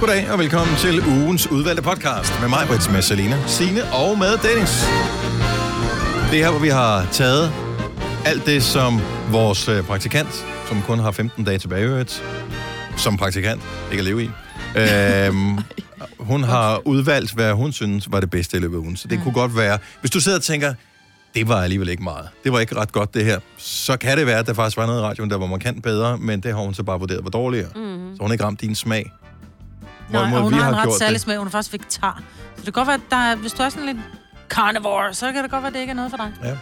Goddag og velkommen til ugens udvalgte podcast med mig, Brits, med Selina, Signe og med Dennis. Det er her, hvor vi har taget alt det, som vores øh, praktikant, som kun har 15 dage tilbage, øvrigt, som praktikant, ikke at leve i, øhm, hun har udvalgt, hvad hun synes var det bedste i løbet af ugen. Så det kunne godt være, hvis du sidder og tænker, det var alligevel ikke meget. Det var ikke ret godt, det her. Så kan det være, at der faktisk var noget i radioen, der var markant bedre, men det har hun så bare vurderet var dårligere. Mm-hmm. Så hun ikke ramt din smag. Nej, Hvorimod og hun vi har en ret særlig det. smag. Hun er faktisk vegetar. Så det kan godt være, at der er, hvis du er sådan lidt carnivore, så kan det godt være, at det ikke er noget for dig. Ja.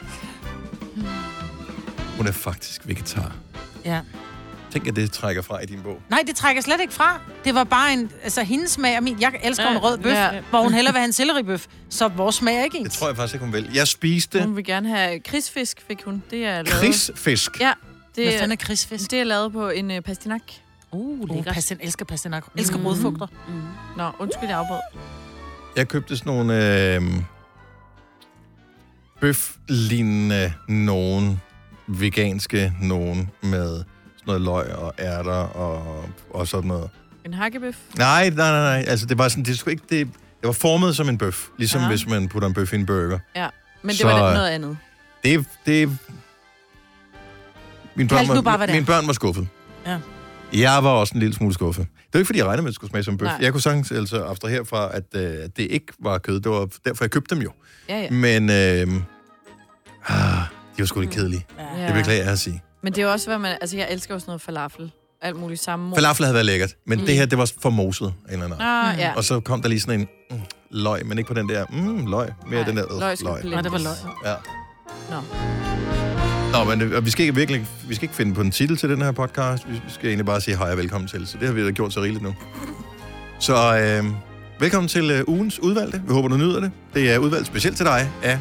Hun er faktisk vegetar. Ja. Tænk, at det trækker fra i din bog. Nej, det trækker slet ikke fra. Det var bare en, altså hendes smag og min. Jeg elsker en Ja, rød bøf, ja. hvor hun hellere vil have en selleribøf. Så vores smag er ikke ens. Det tror jeg faktisk ikke, hun vil. Jeg spiste Hun vil gerne have krigsfisk, fik hun. Det er lavet... krigsfisk. Ja, Hvad det, fanden er krigsfisk? det er lavet på en uh, pastinak. Uh, lækkert. uh pastin, elsker pastinak. Elsker Mm. rodfugter. Nå, undskyld, jeg afbrød. Jeg købte sådan nogle øh, bøf-lignende nogen, veganske nogen, med sådan noget løg og ærter og, og sådan noget. En hakkebøf. Nej, nej, nej, nej. Altså, det var sådan, det, skulle ikke, det, det var formet som en bøf. Ligesom ja. Hvis man putter en bøf i en burger. Ja, men det Så, var lidt noget andet. Det, det... Mine børn, var, bare, er. mine børn var skuffet. Ja. Jeg var også en lille smule skuffet. Det var ikke, fordi jeg regnede med, at det skulle smage som bøf. Nej. Jeg kunne sagtens altså abstrahere fra, at øh, det ikke var kød. Det var derfor, jeg købte dem jo. Ja, ja. Men øh, ah, de var sgu lidt kedelige. ja. Det beklager jeg at sige. Men det er jo også, hvad man... Altså, jeg elsker jo sådan noget falafel. Alt muligt samme. Falafel havde været lækkert, men mm. det her, det var for moset. En eller anden. Ah, ja. Og så kom der lige sådan en mm, løg, men ikke på den der mm, løg. Mere Nej, den der øh, løg løg. Nej, det var løg. Ja. Nå. Nå, men øh, vi skal ikke virkelig, vi skal ikke finde på en titel til den her podcast. Vi skal egentlig bare sige hej og velkommen til. Så det har vi da gjort så rigeligt nu. Så øh, velkommen til øh, ugens udvalgte. Vi håber, du nyder det. Det er udvalgt specielt til dig af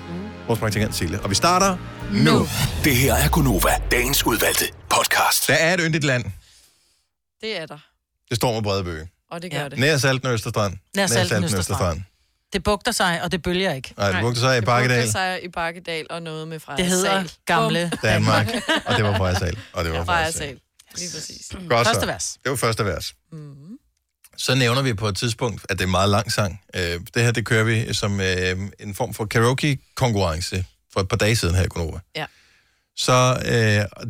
vores praktikant Sille. Og vi starter nu. nu. Det her er Gunova, dagens udvalgte podcast. Der er et yndigt land. Det er der. Det står med brede bøge. Og det gør Ja. det. Nær Salten og Østerstrand. Nær Salten, Østerstrand. Det bugter sig, og det bølger ikke. Nej, det brugte sig i det Bakkedal, brugte sig i Bakkedal og noget med Freja Det hedder Sal. gamle Danmark. Og det var Freja Sal. Og det var. Freja Sal. Lige præcis. Godt første vers. Det var første vers. Mm. Så nævner vi på et tidspunkt, at det er en meget lang sang. Øh, det her, det kører vi som øh, en form for karaoke-konkurrence for et par dage siden her i Gonova. Ja. Så øh,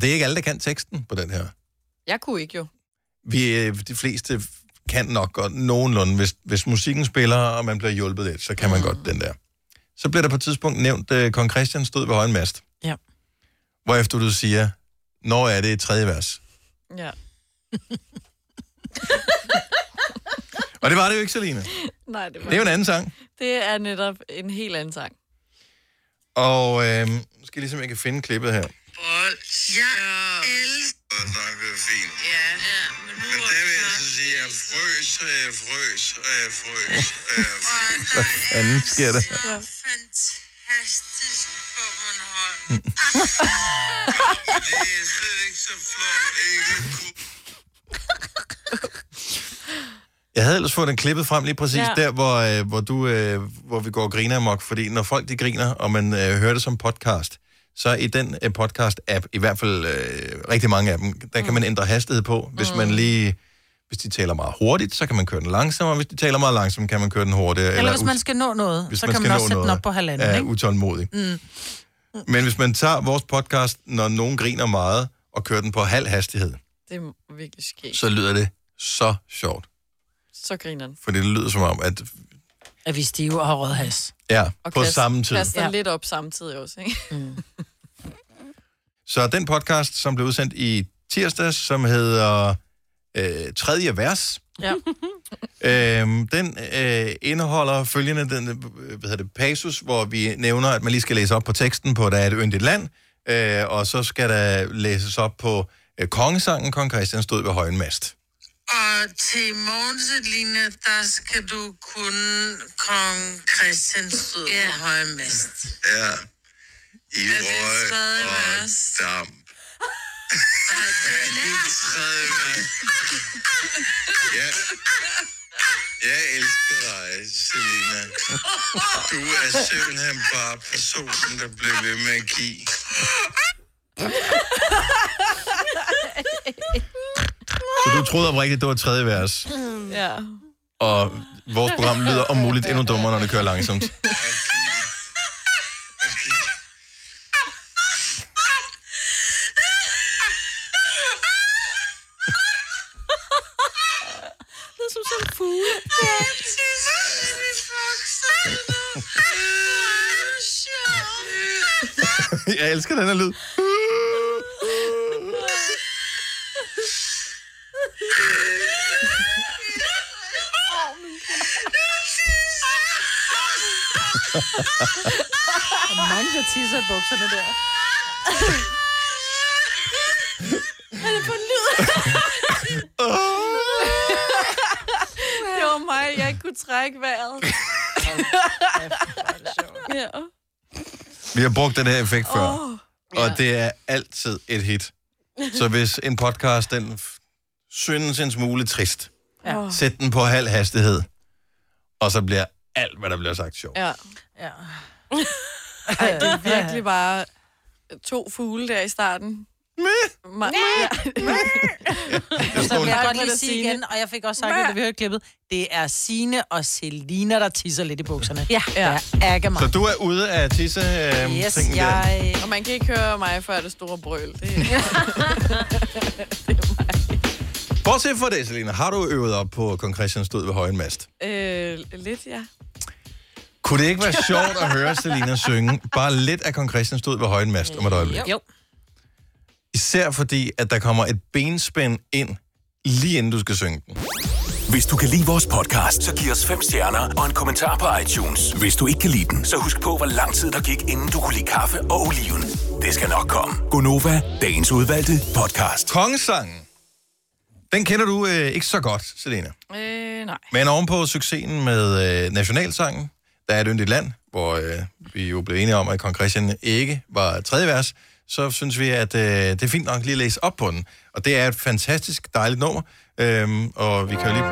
det er ikke alle, der kan teksten på den her. Jeg kunne ikke jo. Vi, øh, de fleste kan nok godt nogenlunde. Hvis, hvis musikken spiller, og man bliver hjulpet lidt, så kan man mm. godt den der. Så bliver der på et tidspunkt nævnt, at Kong Christian stod ved højen mast. Ja. Hvorefter du siger, når er det et tredje vers? Ja. Og det var det jo ikke, Selina. Nej, det, var... Det er jo en anden sang. det er netop en helt anden sang. Og øh, skal jeg ligesom, jeg kan finde klippet her. Bold. Jeg elsker det er fint. Ja, ja. Men, nu men der vil jeg frøs, og jeg frøs, og jeg frøs, og jeg frøs. Hvad fanden sker der? Fantastisk på Bornholm. Det er slet ikke så flot, ikke? Jeg havde ellers fået den klippet frem lige præcis. Ja. der, hvor, øh, hvor, du, øh, hvor vi går og griner amok. Fordi når folk de griner, og man øh, hører det som podcast, så i den øh, podcast-app, i hvert fald øh, rigtig mange af dem, der mm. kan man ændre hastighed på. Hvis mm. man lige... Hvis de taler meget hurtigt, så kan man køre den langsommere. Hvis de taler meget langsomt, kan man køre den hurtigere. Eller hvis ut- man skal nå noget, hvis så man kan skal man nå også sætte den noget, op på halvanden, er ikke? utålmodig. Mm. Men hvis man tager vores podcast, når nogen griner meget, og kører den på halv hastighed, Det er virkelig sket. så lyder det så sjovt. Så griner den. For det lyder som om, at At vi stive og har rød has. ja, Og på kaster- samme tid. Kaster Ja. ja. lidt op samtidig også, ikke? Så den podcast, som blev udsendt i tirsdags, som hedder øh, Tredje Vers, Ja. øhm, den øh, indeholder følgende den, øh, hvad hedder det, passus, hvor vi nævner, at man lige skal læse op på teksten på, der er et yndigt land, øh, og så skal der læses op på øh, kongesangen, Kong Christian stod ved højen mast. Og til morgenseline, der skal du kunne kong Christian stod ja. på høje mest. Ja. I røg og vers? Det? Ja. Jeg elsker dig, Selina. Du er simpelthen bare personen, der bliver ved med at give. Så du troede oprigtigt, det var tredje vers. Ja. Og vores program lyder om muligt endnu dummere, når det kører langsomt. Jeg elsker den her lyd. Der er mange, der tisser i bukserne der. Det var mig, jeg ikke kunne trække vejret. ja. Vi har brugt den her effekt før, oh, og det er altid et hit. Så hvis en podcast, den synes en smule trist, Ja. sæt den på halv hastighed, og så bliver alt, hvad der bliver sagt, sjovt. ja. Ja. Ej, det er virkelig bare to fugle der i starten. Ma- ja. Så vil jeg godt er lige det sige igen, og jeg fik også sagt det, da vi hørte klippet, det er Sine og Selina, der tisser lidt i bukserne. Ja. Ja. Jeg mig. Så du er ude af tisse øh, Yes, tingen der. jeg... Og man kan ikke høre mig før det store brøl. Det, Bortset fra det, Selina, har du øvet op på kong Christian stod ved højen mast? øh, lidt, ja. Kunne det ikke være sjovt at høre Selina synge bare lidt af kong Christian stod ved højen mast om et øjeblik? Jo. Især fordi, at der kommer et benspænd ind, lige inden du skal synge den. Hvis du kan lide vores podcast, så giv os fem stjerner og en kommentar på iTunes. Hvis du ikke kan lide den, så husk på, hvor lang tid der gik, inden du kunne lide kaffe og oliven. Det skal nok komme. Gonova, dagens udvalgte podcast. Kongesangen, den kender du øh, ikke så godt, Selina. Øh, nej. Men ovenpå succesen med øh, nationalsangen, der er et yndigt land, hvor øh, vi jo blev enige om, at kong Christian ikke var tredje vers, så synes vi, at øh, det er fint nok lige at læse op på den. Og det er et fantastisk dejligt nummer, øhm, og vi kan jo lige...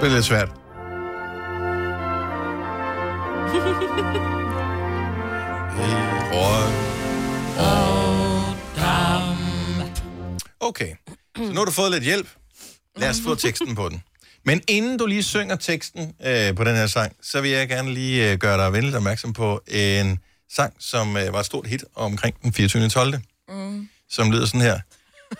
Det er lidt svært. Okay, så nu har du fået lidt hjælp. Lad os få teksten på den. Men inden du lige synger teksten øh, på den her sang, så vil jeg gerne lige øh, gøre dig venligt opmærksom på en sang, som øh, var et stort hit omkring den 24. 12. Mm. Som lyder sådan her.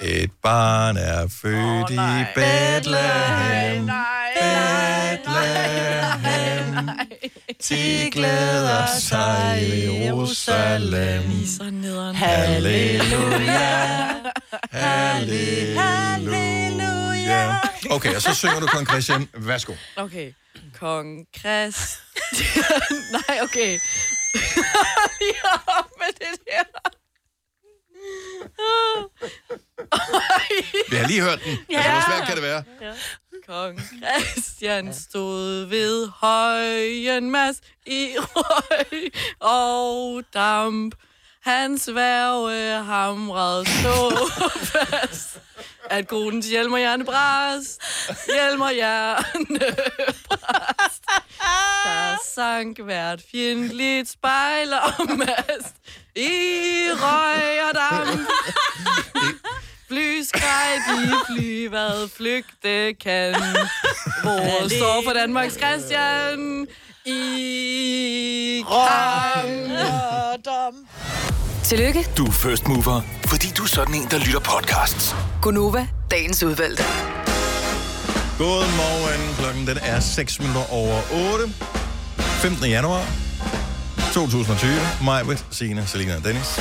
Et barn er født oh, i Bethlehem. Bethlehem. De glæder sig i Jerusalem. Halleluja. Halleluja. Okay, og så synger du kong Christian. Værsgo. Okay. Kong Christian. Nej, okay. Lige op med det der. Vi har lige hørt den. Altså, hvor svært kan det være? Kong Christian stod ved højen mas i røg og damp. Hans værve hamrede så fast, at konens hjelm og hjerne brast. Hjelm og hjerne brast. Der sank hvert fjendtligt spejl og mast i røg og damp. Fly skreg de fly, hvad flygte kan. Hvor står for Danmarks Christian i kamp. Tillykke, Du er first mover, fordi du er sådan en, der lytter podcasts. Gunova, dagens udvalgte. Godmorgen. Klokken den er 6 minutter over 8. 15. januar 2020. Majbrit, Signe, Selina og Dennis.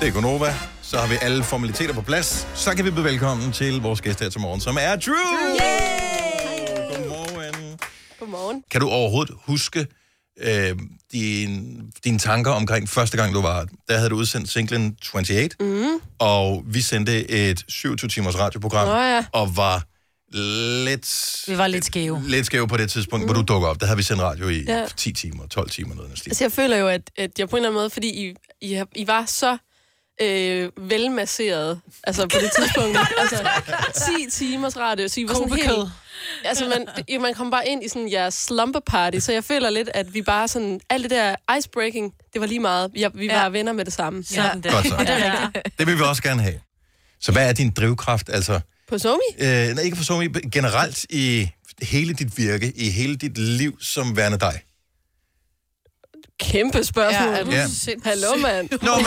Det er Gonova. Så har vi alle formaliteter på plads. Så kan vi byde velkommen til vores gæst her til morgen, som er Drew. Yay! Godmorgen. Godmorgen. Kan du overhovedet huske øh, din, dine tanker omkring første gang, du var her? Der havde du udsendt singlen 28, mm. og vi sendte et 27-timers radioprogram, Nå ja. og var lidt... Vi var lidt skæve. Lidt skæve på det tidspunkt, mm. hvor du dukker op. Der havde vi sendt radio i ja. Ja. 10 timer, 12 timer, noget af. Altså, jeg føler jo, at, at jeg på en eller anden måde, fordi I, I, I var så øh, velmasseret, altså på det tidspunkt. altså 10 timers radio, så I var sådan helt... Altså, man, det- man kom bare ind i sådan jeres slumber party, så jeg føler lidt, at vi bare sådan... Alt det der icebreaking, det var lige meget. Ja, vi var Ja. venner med det samme. Sådan der. Godt så. Det rigtigt. Det vil vi også gerne have. Så hvad er din drivkraft? Altså, På Somi? øh, nej, ikke for Somi, generelt i hele dit virke, i hele dit liv som værende dig. Kæmpe spørgsmål. Ja, er du Ja. sindssyg? Hallo, mand. Nå, men...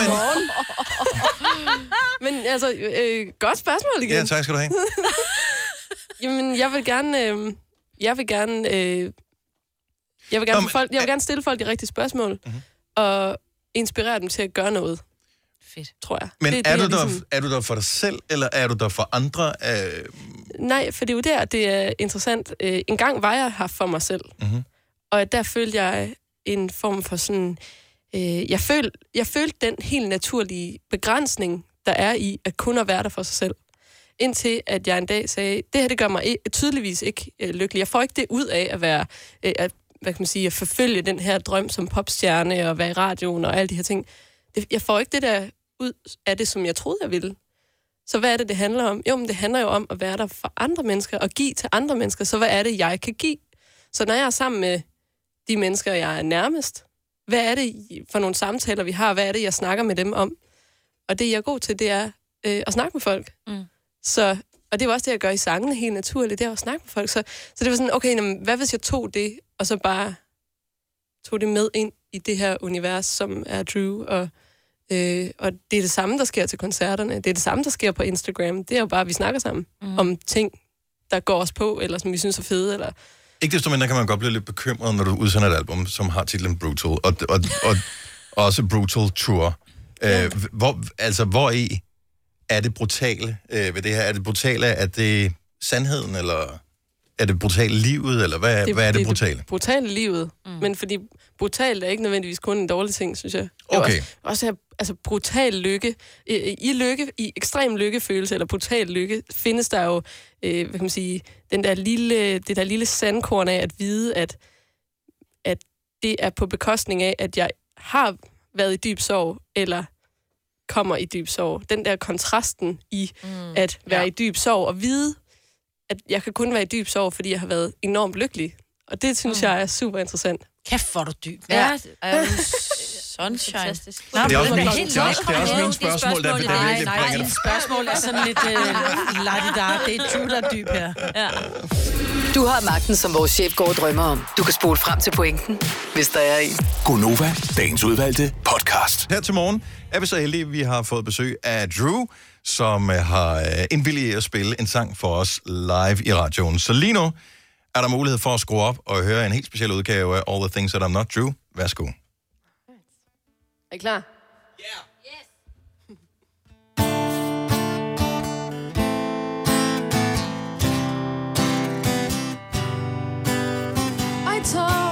Men altså, øh, godt spørgsmål igen. Ja, tak skal du have. Jamen, jeg vil gerne... Øh, jeg vil gerne... Øh, jeg vil gerne, Nå, men- folk, jeg vil gerne stille folk de rigtige spørgsmål, mm-hmm. og inspirere dem til at gøre noget, Fedt. tror jeg. Men det, er, det, du jeg der, ligesom- er du der for dig selv, eller er du der for andre? Øh, Nej, for det er jo der, det er interessant. Øh, en gang var jeg her for mig selv, Mhm. og der følte jeg en form for sådan... Øh, jeg, føl, jeg følte den helt naturlige begrænsning, der er i at kun at være der for sig selv. Indtil at jeg en dag sagde, det her det gør mig tydeligvis ikke øh, lykkelig. Jeg får ikke det ud af at være... Øh, at, hvad kan man sige, at forfølge den her drøm som popstjerne og være i radioen og alle de her ting. Det, jeg får ikke det der ud af det, som jeg troede, jeg ville. Så hvad er det, det handler om? Jo, men det handler jo om at være der for andre mennesker og give til andre mennesker. Så hvad er det, jeg kan give? Så når jeg er sammen med de mennesker, jeg er nærmest, hvad er det for nogle samtaler, vi har? Hvad er det, jeg snakker med dem om? Og det, jeg er god til, det er øh, at snakke med folk. Mm. Så, og det er jo også det, jeg gør i sangene helt naturligt, det er at snakke med folk. Så, så det var sådan, okay, jamen, hvad hvis jeg tog det, og så bare tog det med ind i det her univers, som er Drew, og Øh, og det er det samme, der sker til koncerterne. Det er det samme, der sker på Instagram. Det er jo bare, at vi snakker sammen mm. om ting, der går os på, eller som vi synes er fede. Eller... ikke desto mindre kan man godt blive lidt bekymret, når du udsender et album, som har titlen Brutal, og, og, og også Brutal Tour. Øh, hvor, altså, hvor i er det brutale øh, ved det her? Er det brutale, er det sandheden, eller er det brutale livet, eller hvad, det, hvad er det, brutale? Det brutale livet. Mm. Men fordi brutalt er ikke nødvendigvis kun en dårlig ting, synes jeg. Det Okay. Også, også her, altså brutal lykke. I, lykke, i ekstrem lykkefølelse, eller brutal lykke, findes der jo, øh, hvad kan man sige, den der lille, det der lille sandkorn af at vide, at, at det er på bekostning af, at jeg har været i dyb sorg, eller kommer i dyb sorg. Den der kontrasten i mm, at være ja. i dyb sorg og vide, at jeg kan kun være i dyb sorg, fordi jeg har været enormt lykkelig. Og det synes mm. jeg er super interessant. Kæft, hvor er du dyb. Ja, du sunshine. Fantastisk. Det er også, min, helt det er også, det er også mine spørgsmål, der, der Nej, virkelig nej, bringer det. spørgsmål er sådan lidt øh, ladidar. Det er Drew, der er dyb her. Ja. Du har magten, som vores chef går og drømmer om. Du kan spole frem til pointen, hvis der er en. Gonova, dagens udvalgte podcast. Her til morgen er vi så heldige, at vi har fået besøg af Drew, som øh, har øh, indvilliget at spille en sang for os live i radioen. Så lige nu er der mulighed for at skrue op og høre en helt speciel udgave af All the Things That I'm Not Drew. Værsgo. Er I klar? I talk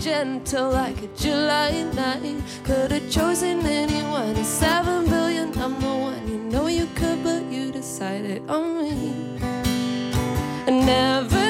gentle like a July night. Could have chosen anyone in seven billion. I'm the one you know you could, but you decided on me. I never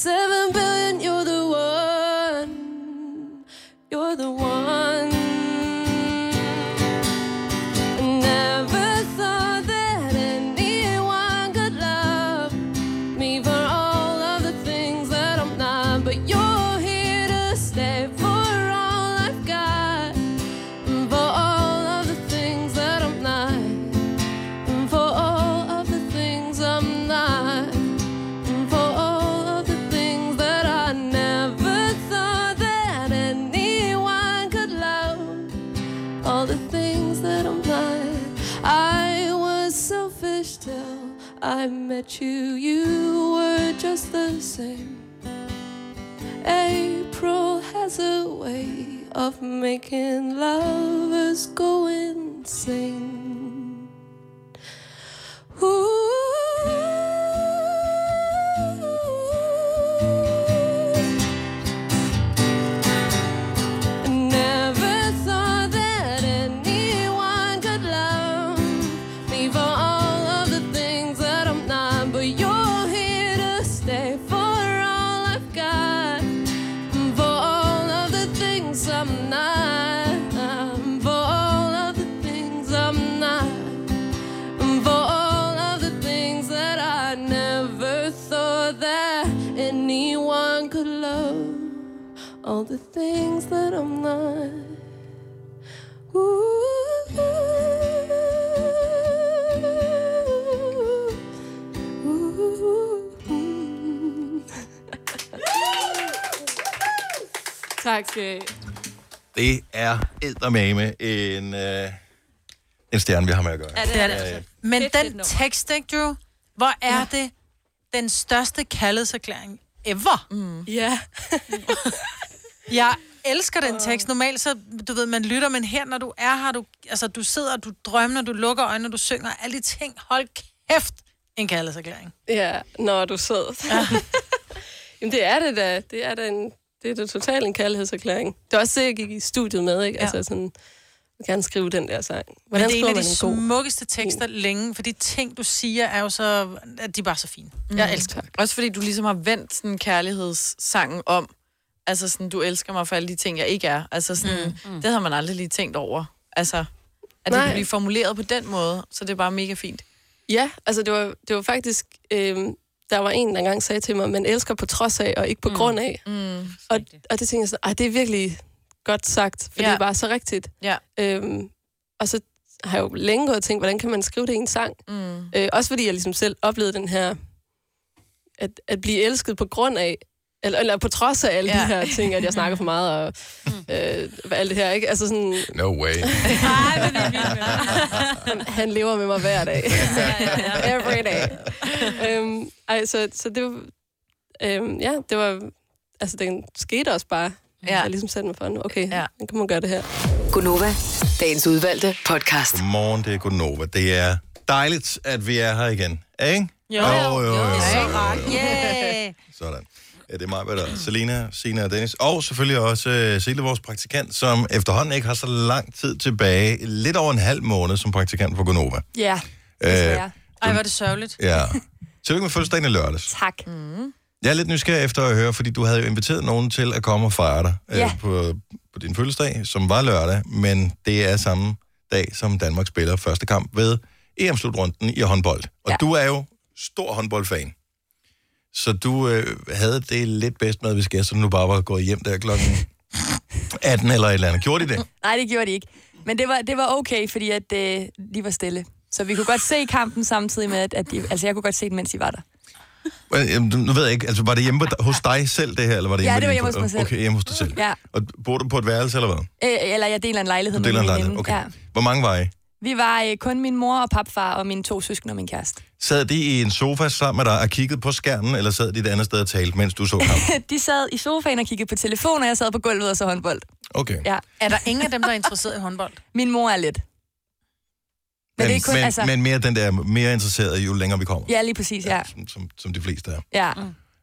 seven billion, I met you, you were just the same. April has a way of making lovers go insane. Things that I'm not. Ooh. tak skal I. Det er eddermame en, øh, en stjerne, vi har med at gøre. Ja, det er det. altså. Men Fedt, fedt den tekst, ikke, Drew? Hvor er ja. det den største kærlighedserklæring ever? Mm. Ja. Jeg elsker den tekst. Normalt så, du ved, man lytter, men her, når du er her, du, altså, du sidder, du drømmer, du lukker øjnene, du synger, alle de ting. Hold kæft, en kærlighedserklæring. Ja, når du sød. Ja. Jamen, det er det da. Det er da en, det er da totalt en kærlighedserklæring. Det er også det, jeg gik i studiet med, ikke? Ja. Altså sådan, jeg gerne skrive den der sang. Men Hvordan det er en af de smukkeste tekster længe, for de ting, du siger, er jo så... at De er bare så fine. Mm. Jeg elsker det. Også fordi du ligesom har vendt sådan kærlighedssangen om. Altså sådan, du elsker mig for alle de ting, jeg ikke er. Altså sådan, mm. det har man aldrig lige tænkt over. Altså, at det Nej. kan blive formuleret på den måde, så det er bare mega fint. Ja, altså det var, det var faktisk... Øhm, der var en, der engang sagde til mig, man elsker på trods af, og ikke på mm. grund af. Mm. Og, og det tænkte jeg sådan, det er virkelig godt sagt, for ja. Ja. det er bare så rigtigt. Ja. Øhm, og så har jeg jo længe gået og tænkt, hvordan kan man skrive det i en sang? Mm. Øh, også fordi jeg ligesom selv oplevede den her, at, at blive elsket på grund af, eller, eller på trods af alle ja. De her ting, at jeg snakker for meget, og øh, alt det her, ikke? Altså sådan, No way. Men han, han lever med mig hver dag. Every day. øhm, ej, så, så det var, øhm, ja, det var, altså den skete også bare. Ja. Jeg ligesom satte mig for, nu, okay, ja. Nu kan man gøre det her. Gunova, dagens udvalgte podcast. Godmorgen, det er Gunova. Det er dejligt, at vi er her igen. Ikke? Jo, jo, jo. jo, jo, jo, jo. Yeah. Sådan. Ja, det er mig, der Selina, Sina og Dennis. Og selvfølgelig også uh, Sille, vores praktikant, som efterhånden ikke har så lang tid tilbage. Lidt over en halv måned som praktikant for Gonova. Ja, Øh, desværre. Ej, hvor er det sørgeligt. ja. Tillykke med fødselsdagen i lørdags. Tak. Jeg er lidt nysgerrig efter at høre, fordi du havde jo inviteret nogen til at komme og fejre dig Ja. øh, på, på din fødselsdag, som var lørdag, men det er samme dag, som Danmark spiller første kamp ved EM-slutrunden i håndbold. Og. Ja. du er jo stor håndboldfan. Så du øh, havde det lidt bedst med, hvis gæsterne nu bare var gået hjem der klokken 18 eller et eller andet. Gjorde de det? Nej, det gjorde de ikke. Men det var, det var okay, fordi at, øh, de var stille. Så vi kunne godt se kampen samtidig med, at, at de, altså jeg kunne godt se den, mens de var der. Jamen, Nu ved jeg ikke, altså var det hjemme hos dig selv det her, eller var det Ja, hjemme det var hjemme hos mig selv. Okay, hjemme hos dig selv. Ja. Og bor du på et værelse, eller hvad? Øh, eller jeg deler en lejlighed Du deler med en lejlighed, okay. Ja. Hvor mange var I? Vi var øh, kun min mor og papfar og mine to søskende og min kæreste. Sad de i en sofa sammen med dig og kiggede på skærmen, eller sad de et andet sted og talte, mens du så kampen? De sad i sofaen og kiggede på telefon, og jeg sad på gulvet og så håndbold. Okay. Ja. Er der ingen af dem, der er interesseret i håndbold? Min mor er lidt. Men, Men, det er kun, men, altså... men mere den der, mere interesseret, jo længere vi kommer. Ja, lige præcis, ja. Som, som, som de fleste er. Ja,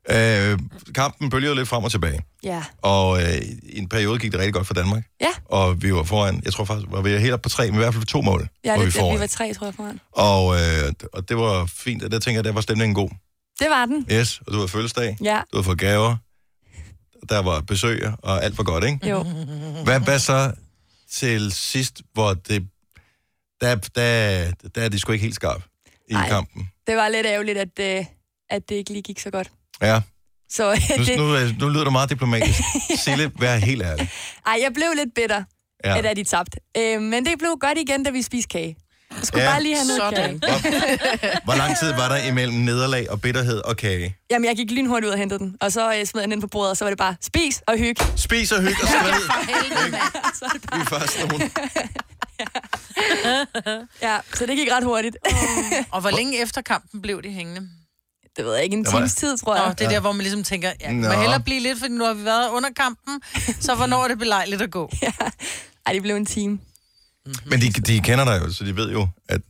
Øh, kampen bølgede lidt frem og tilbage, ja. og øh, i en periode gik det rigtig godt for Danmark. Ja. Og vi var foran, jeg tror faktisk, var vi helt op på tre, men i hvert fald på to mål Ja, var vi det, foran. vi var tre, tror jeg, foran. Og, øh, og det var fint, og der tænker jeg, der var stemningen god. Det var den. Yes, og du havde fødselsdag, Ja, du havde fået gaver, der var besøg, og alt var godt, ikke? jo. Hvad, hvad så til sidst, hvor det... Der, der, der er de sgu ikke helt skarp i Ej. kampen. Det var lidt ærgerligt, at, øh, at det ikke lige gik så godt. Ja, Så øh, nu, det, nu, er- nu lyder du meget diplomatisk. Sille, vær helt ærlig. ej, jeg blev lidt bitter, Ja. da de tabte. Øh, men det blev godt igen, da vi spiste kage. Jeg skulle Ja. bare lige have noget Sådan. kage. Hvor, hvor lang tid var der imellem nederlag og bitterhed og kage? Jamen, jeg gik lynhurtigt ud og hentede den, og så øh, smed jeg den ind på bordet, og så var det bare, spis og hygge. Spis og hygge og skrid. Så det bare, Vi er først nogen. Ja, så det gik ret hurtigt. Og hvor længe efter kampen blev de hængende? Det ved jeg ikke, en var- times tid, tror Nå, jeg. det er der, hvor man ligesom tænker, ja, må Nå. hellere blive lidt, for nu har vi været under kampen, så hvornår er det belejligt at gå? Ej, det blev en time. Men de, de kender dig jo, så de ved jo, at,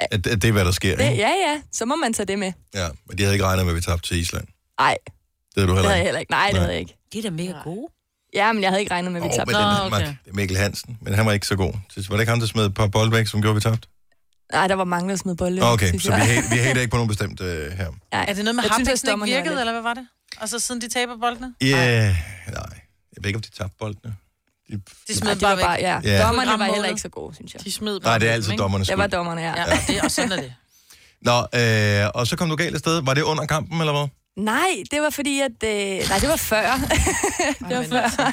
at, at det er, hvad der sker. Det, Ikke? ja, ja, så må man tage det med. Ja, men de havde ikke regnet med, at vi tabte til Island. Nej, Det havde du det heller havde jeg ikke. heller ikke. Nej, det Nej. havde jeg ikke. De er da mega gode. Ja, men jeg havde ikke regnet med, at vi Åh, tabte. men Nå, det, okay. det er Mikkel Hansen, men han var ikke så god. Så Var det ikke ham, der smed et par bold væk, som gjorde, vi tabte? Nej, der var mange, der smed bolde. Okay, synes så vi, hate, vi hater ikke på nogen bestemt uh, her. Nej. Er det noget med at ikke dommerne virkede, lidt- eller hvad var det? Og så siden de taber boldene? Ja, yeah, nej. Jeg ved ikke, om de tabte boldene. De, De smed det bare var væk. bare, ja. Ja. Dommerne var heller ikke så gode, synes jeg. De smed nej, det er altid ikke? dommernes Det var dommerne, ja. Ja, det, og sådan er det. Nå, øh, og så kom du galt afsted. Var det under kampen, eller hvad? Nej, det var fordi, at... Øh, nej, det var før. det var før.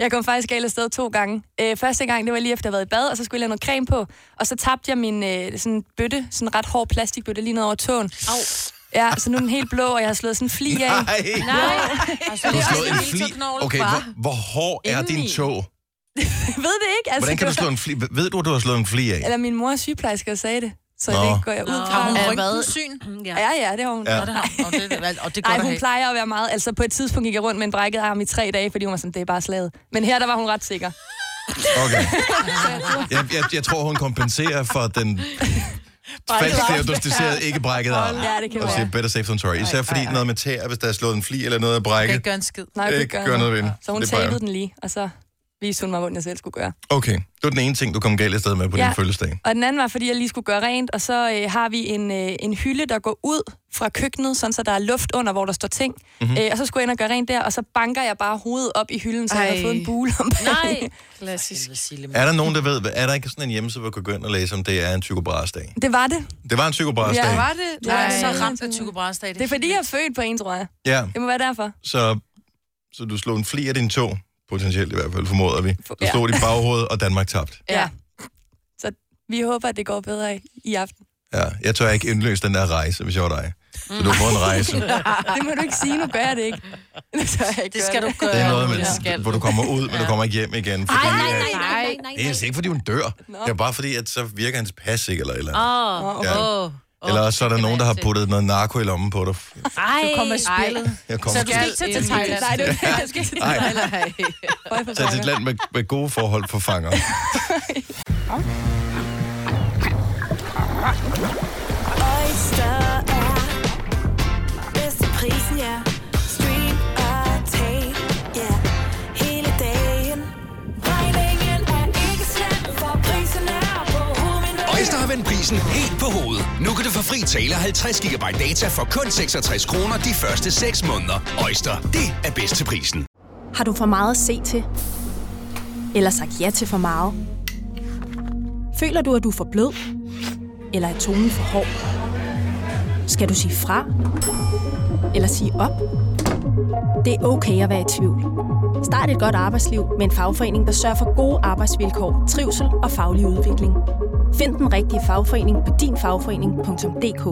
jeg kom faktisk galt afsted to gange. Øh, første gang, det var lige efter, at jeg havde været i bad, og så skulle jeg have noget creme på. Og så tabte jeg min øh, sådan bøtte, sådan en ret hård plastikbøtte, lige ned over tåen. Au. Ja, så nu er den helt blå, og jeg har slået sådan en fli af. Nej, Nej. Altså, du har slået en fli. Okay, hvor, hvor hård er din tog? Ved det ikke. Altså, Hvordan kan du slå en fli? Ved du, at du har slået en fli af? Eller min mor er sygeplejerske og sagde det. Så Nå. det går jeg ud fra. Har hun Ja, røntgensyn? Ja. Ja, ja, det har hun. Ja. Det har, og det, er- og det er at hun have. plejer at være meget... Altså, på et tidspunkt gik jeg rundt med en brækket arm i tre dage, fordi hun var sådan, det er bare slaget. Men her, der var hun ret sikker. Okay. Jeg, jeg, jeg tror, hun kompenserer for den falsk diagnosticerede, ikke brækket arm. Ja, det kan Og være. better safe than sorry. Især fordi ej, ej. noget med tæer, hvis der er slået en fli eller noget er brækket. ikke gøre en skid. Nej, jeg kunne Ikke gøre noget ved. Så hun Det tabede den lige, og så viste hun mig, hvordan jeg selv skulle gøre. Okay, det var den ene ting, du kom galt afsted med på Ja. din fødselsdag. Og den anden var, fordi jeg lige skulle gøre rent, og så øh, har vi en, øh, en hylde, der går ud fra køkkenet, sådan så der er luft under, hvor der står ting. Mhm. Mm-hmm. Øh, og så skulle jeg ind og gøre rent der, og så banker jeg bare hovedet op i hylden, så Ej. jeg har fået en bule om. Nej. Klassisk. Er der nogen, der ved, er der ikke sådan en hjemmeside, hvor du kan gå ind og læse, om det er en psykobrasdag? Det var det. Det var en psykobrasdag. Ja, Var det? Er Nej. så ramt af Tycho Brahes dag. Det er fordi, jeg er født på en, tror jeg. ja. Det må være derfor. Så, så du slog en fli af din tog, potentielt i hvert fald, formoder vi. Du Ja. slog dit baghoved, og Danmark tabt. Ja. ja. Så vi håber, at det går bedre i, i aften. Ja, jeg tør ikke indløse den der rejse, hvis jeg var dig. Så du får en rejse. Det må du ikke sige, nu gør jeg det ikke. Det, tør jeg ikke Det skal gøre du gøre. Det er noget, Ja. med, Skal hvor du kommer ud, men du kommer ikke hjem igen. Fordi, Ej, nej, at- nej, nej, nej, nej. Det er ikke fordi, hun dør. Det er bare fordi, at så virker hans pas ikke, eller et eller andet. Åh, okay. Ja. Åh. Eller også så er der nogen, der har til. puttet noget narko i lommen på dig. Ej, Du kommer i spillet. Jeg kommer Så du skal ikke tage til. Thailand. Nej, det er jeg skal ikke. Nej, nej. Tag til et land med, med gode forhold for fanger. Oyster er bedst til prisen, ja. Hovedet. Har vendt prisen helt på hovedet. Nu kan du få fri tale 50 GB data for kun 66 kroner de første 6 måneder. Øjster, det er bedst til prisen. Har du for meget at se til? Eller sagt ja til for meget? Føler du, at du er for blød? Eller er tonen for hård? Skal du sige fra? Eller sige op? Det er okay at være i tvivl. Start et godt arbejdsliv med en fagforening, der sørger for gode arbejdsvilkår, trivsel og faglig udvikling. Find den rigtige fagforening på dinfagforening.dk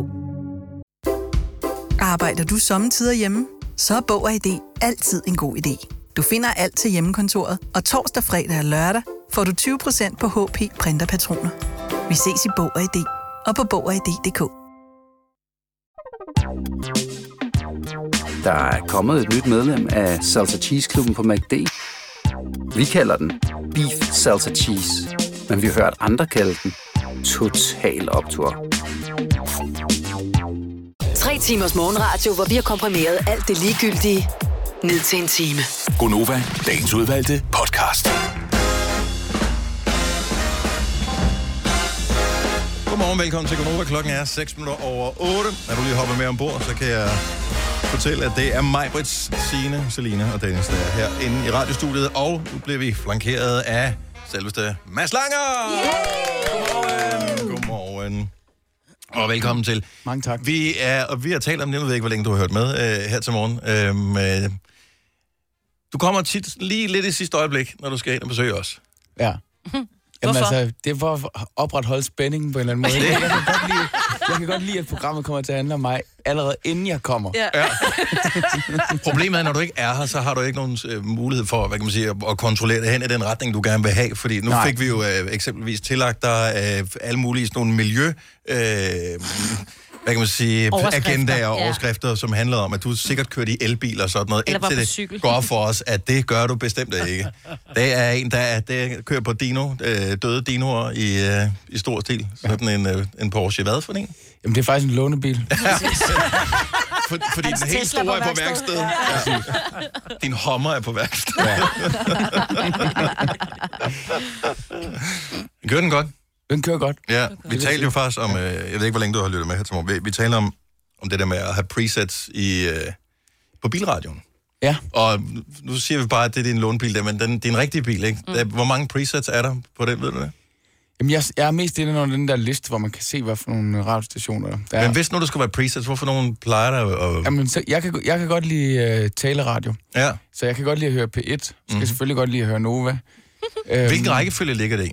Arbejder du sommetider hjemme? Så er Bog og ID altid en god idé. Du finder alt til hjemmekontoret, og torsdag, fredag og lørdag får du 20% på HP printerpatroner. Vi ses i Bog og ID og på Bog og ID.dk. Der er kommet et nyt medlem af Salsa Cheese Klubben på MACD. Vi kalder den Beef Salsa Cheese, men vi har hørt andre kalde den Total Optor. Tre timers morgenradio, hvor vi har komprimeret alt det ligegyldige ned til en time. Gonova, dagens udvalgte podcast. Godmorgen, velkommen til Gonova. Klokken er 6 minutter over 8. Når du lige hopper med ombord, så kan jeg fortælle, at det er mig, Brits, Signe, Selina og Dennis, der er herinde i radiostudiet. Og nu bliver vi flankeret af selveste Mads Langer! Godmorgen! Og velkommen til. Mange tak. Vi er, og vi har talt om det, jeg ved ikke, hvor længe du har hørt med øh, her til morgen. Øhm, øh, du kommer tit lige lidt i sidste øjeblik, når du skal ind og besøge os. Ja. Jamen Hvorfor? altså, det er for at opretholde spændingen på en eller anden måde. Jeg kan godt lide, jeg kan godt lide, at programmet kommer til at handle om mig, allerede inden jeg kommer. Ja. Ja. Problemet er, når du ikke er her, så har du ikke nogen øh, mulighed for, hvad kan man sige, at, at kontrollere det hen i den retning, du gerne vil have. Fordi nu Nej. Nej. fik vi jo øh, eksempelvis tillagt dig øh, alle mulige sådan nogle miljø... Øh, hvad kan man sige, Overskrifter, agendaer og ja. overskrifter, som handler om, at du sikkert kørt i elbil og sådan noget, Eller indtil det cykel. går op for os, at det gør du bestemt ikke. Det er en, der, er, der kører på dino, øh, døde dinoer i, øh, i stor stil. Sådan en, øh, en Porsche. Hvad for en? Jamen, det er faktisk en lånebil. For, fordi Hans den helt store på er på værksted. værksted. Ja. Din Hummer er på værksted. Ja. Gør den godt? Den kører godt. Ja, vi talte jo faktisk om, øh, jeg ved ikke, hvor længe du har lyttet med her til morgen. Vi, vi talte om, om det der med at have presets i, øh, på bilradioen. Ja. Og nu siger vi bare, at det er din lånebil, der, men den, det er en rigtig bil, ikke? Mm. Hvor mange presets er der på den, ved du det? Jamen, jeg, jeg er mest inde under den der liste, hvor man kan se, hvad for nogle radiostationer der er. Men hvis nu der skulle være presets, hvorfor nogen plejer der at... Jamen, så jeg, kan, jeg kan godt lide uh, taleradio. Ja. Så jeg kan godt lide at høre P1. Jeg skal Mhm. mm. selvfølgelig godt lide at høre Nova. Øhm, Hvilken rækkefølge ligger det i?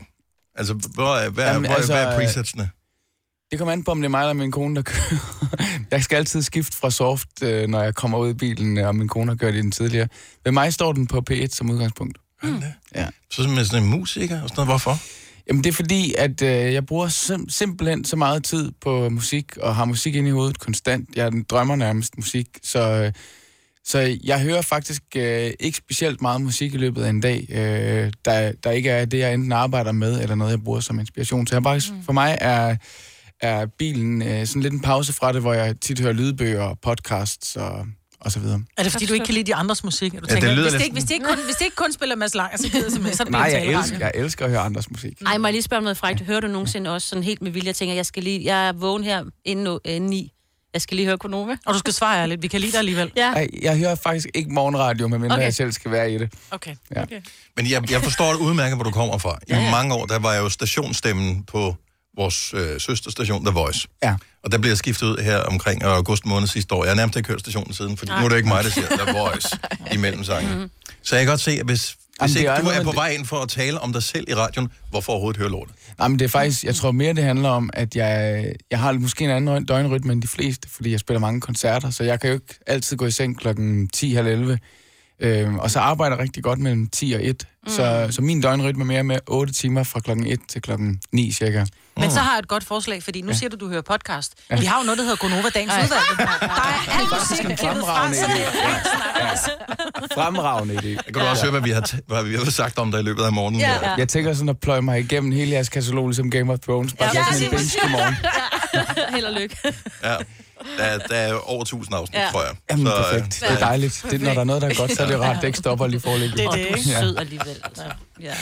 Altså, hvor er, hvad, Jamen, hvor, altså, hvad er presetsene? Det kommer an på, om det er mig eller min kone, der kører. jeg skal altid skifte fra soft, øh, når jeg kommer ud i bilen, øh, og min kone har kørt i den tidligere. Ved mig står den på P1 som udgangspunkt. Mm. Ja. Så med sådan en musiker og sådan noget, hvorfor? Jamen det er fordi, at øh, jeg bruger sim- simpelthen så meget tid på musik, og har musik ind i hovedet konstant. Jeg drømmer nærmest musik, så, øh, så jeg hører faktisk øh, ikke specielt meget musik i løbet af en dag, øh, der, der ikke er det, jeg enten arbejder med, eller noget, jeg bruger som inspiration. Så jeg bare, mm. for mig er, er bilen øh, sådan lidt en pause fra det, hvor jeg tit hører lydbøger, og podcasts og, og så videre. Er det fordi, du ikke kan lide de andres musik? Du Ja, det tænker, lyder hvis, det ikke, hvis, det ikke kun, hvis det ikke kun spiller Mads Langer, så gider jeg så det Nej, jeg elsker, jeg elsker at høre andres musik. Ej, må jeg lige spørge om noget frækt? Hører du nogensinde også sådan helt med vilje, jeg tænker, jeg skal lige, jeg er vågen her inden, inden ni. Jeg skal lige høre Konova. Og du skal svare lidt. Vi kan lide dig alligevel. Ja. Ej, jeg hører faktisk ikke morgenradio, medmindre Okay. jeg selv skal være i det. Okay. Ja. okay. Men jeg, jeg forstår det udmærket, hvor du kommer fra. I ja, ja. mange år, der var jeg jo stationsstemmen på vores øh, søsterstation, The Voice. Ja. Og der bliver jeg skiftet ud her omkring august måned sidste år. Jeg har nærmest ikke hørt stationen siden, for nu er det ikke mig, der siger The Voice imellem sangen. Mm-hmm. Så jeg kan godt se, at hvis, hvis det ikke du er på vej ind for at tale om dig selv i radioen, hvorfor overhovedet høre lortet? Nej, men det er faktisk, jeg tror mere, det handler om, at jeg, jeg har måske en anden døgnrytme end de fleste, fordi jeg spiller mange koncerter, så jeg kan jo ikke altid gå i seng klokken 10.30. Øhm, og så arbejder jeg rigtig godt mellem 10 og 1. Mm. Så, så min døgnrytme er mere med 8 timer fra klokken 1 til klokken 9 cirka. Men så har jeg et godt forslag, fordi nu ja. siger du, du hører podcast. Ja. Ja. Vi har jo noget, der hedder Gonova Dagens Udvalgte. Der er alt musik en klippet fra, idé. snak. Fremragende idé. Jeg kan du også høre, hvad vi har, t- hvad vi har sagt om dig i løbet af morgenen. Ja. her. Jeg tænker sådan at pløje mig igennem hele jeres katalog, ligesom Game of Thrones. Bare ja, sådan en binge i morgen. Held og lykke. Ja. Der, der er over 1000 afsnit, Ja. ja. tror jeg. Jamen, Så, perfekt. øh, Det er dejligt. Det, når der er noget, der er godt, så er det rart, det ikke stopper lige for lidt. Det er det, ikke? Sød alligevel, altså. Ja.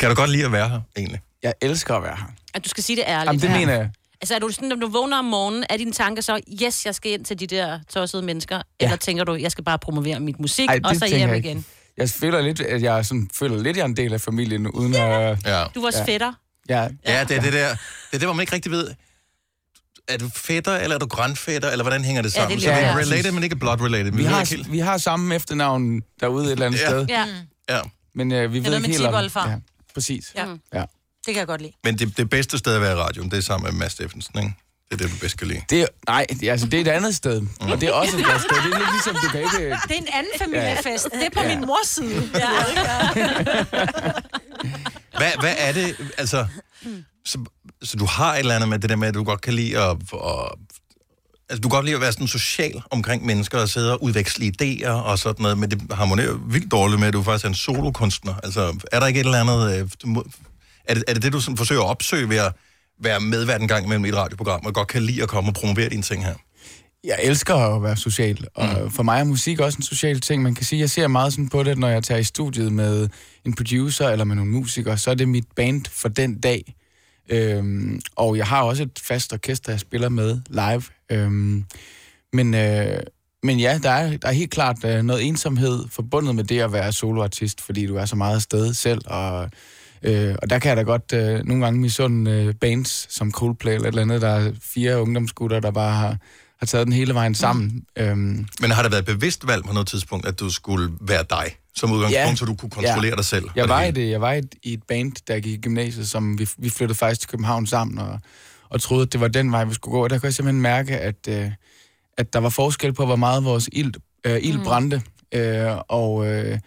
Kan du godt lide at være her, egentlig? Jeg elsker at være her. At du skal sige det ærligt. Jamen, det Ja. mener jeg. Altså, er du sådan, når du vågner om morgenen, er dine tanker så, yes, jeg skal ind til de der tossede mennesker? Ja. Eller tænker du, jeg skal bare promovere mit musik, Ej, og så hjem ikke. igen? Jeg føler lidt, at jeg sådan, føler lidt, at jeg er en del af familien, uden at... Ja. Du er vores Ja. fætter. Ja, Ja, det er det der, det er det, hvor man ikke rigtig ved, er du fætter, eller er du grandfætter, eller hvordan hænger det Ja, det er sammen? så vi er svært. related, men ikke blood related. vi, ved har, helt- vi har samme efternavn derude et eller andet Ja. sted. Ja. Ja. Men øh, vi ved noget ikke helt om... Ja, præcis. Ja. Ja. Det kan jeg godt lide. Men det, det bedste sted at være i radioen, det er sammen med Mads Steffensen, ikke? Det er det, du bedst kan lide. Det, er- nej, det, altså, det er et andet sted. Mm. Og det er også et godt sted. Det er lidt ligesom, du kan ikke... Det er en anden familiefest. Det er på Ja. min mors side. Ja. Hvad, hvad er det, altså... Så, så du har et eller andet med det der med, at du godt kan lide at... at altså, du kan godt lide at være sådan social omkring mennesker og sidde og udveksle idéer og sådan noget, men det harmonerer vildt dårligt med, at du faktisk er en solokunstner. Altså, er der ikke et eller andet... øh, må- Er det er det, det du sådan forsøger at opsøge ved at være medvært en gang imellem i et radioprogram, og godt kan lide at komme og promovere dine ting her? Jeg elsker at være social, og mm. for mig er musik også en social ting. Man kan sige, jeg ser meget sådan på det, når jeg tager i studiet med en producer eller med nogle musikere, så er det mit band for den dag. Øhm, og jeg har også et fast orkester, jeg spiller med live. Øhm, men, øh, men ja, der er, der er helt klart øh, noget ensomhed forbundet med det at være soloartist, fordi du er så meget afsted selv, og Øh, og der kan jeg da godt øh, nogle gange misunde øh, bands som Coldplay eller et eller andet, der er fire ungdomsgutter, der bare har, har taget den hele vejen sammen. Mm. Øhm, Men har det været et bevidst valg på noget tidspunkt, at du skulle være dig som udgangspunkt, Ja. så du kunne kontrollere Ja. dig selv? Jeg var, det i det, jeg var i et, i et band, der gik i gymnasiet, som vi, vi flyttede faktisk til København sammen, og, og troede, at det var den vej, vi skulle gå. Og der kunne jeg simpelthen mærke, at, øh, at der var forskel på, hvor meget vores ild, øh, ild Mm. brændte. Øh, og øh,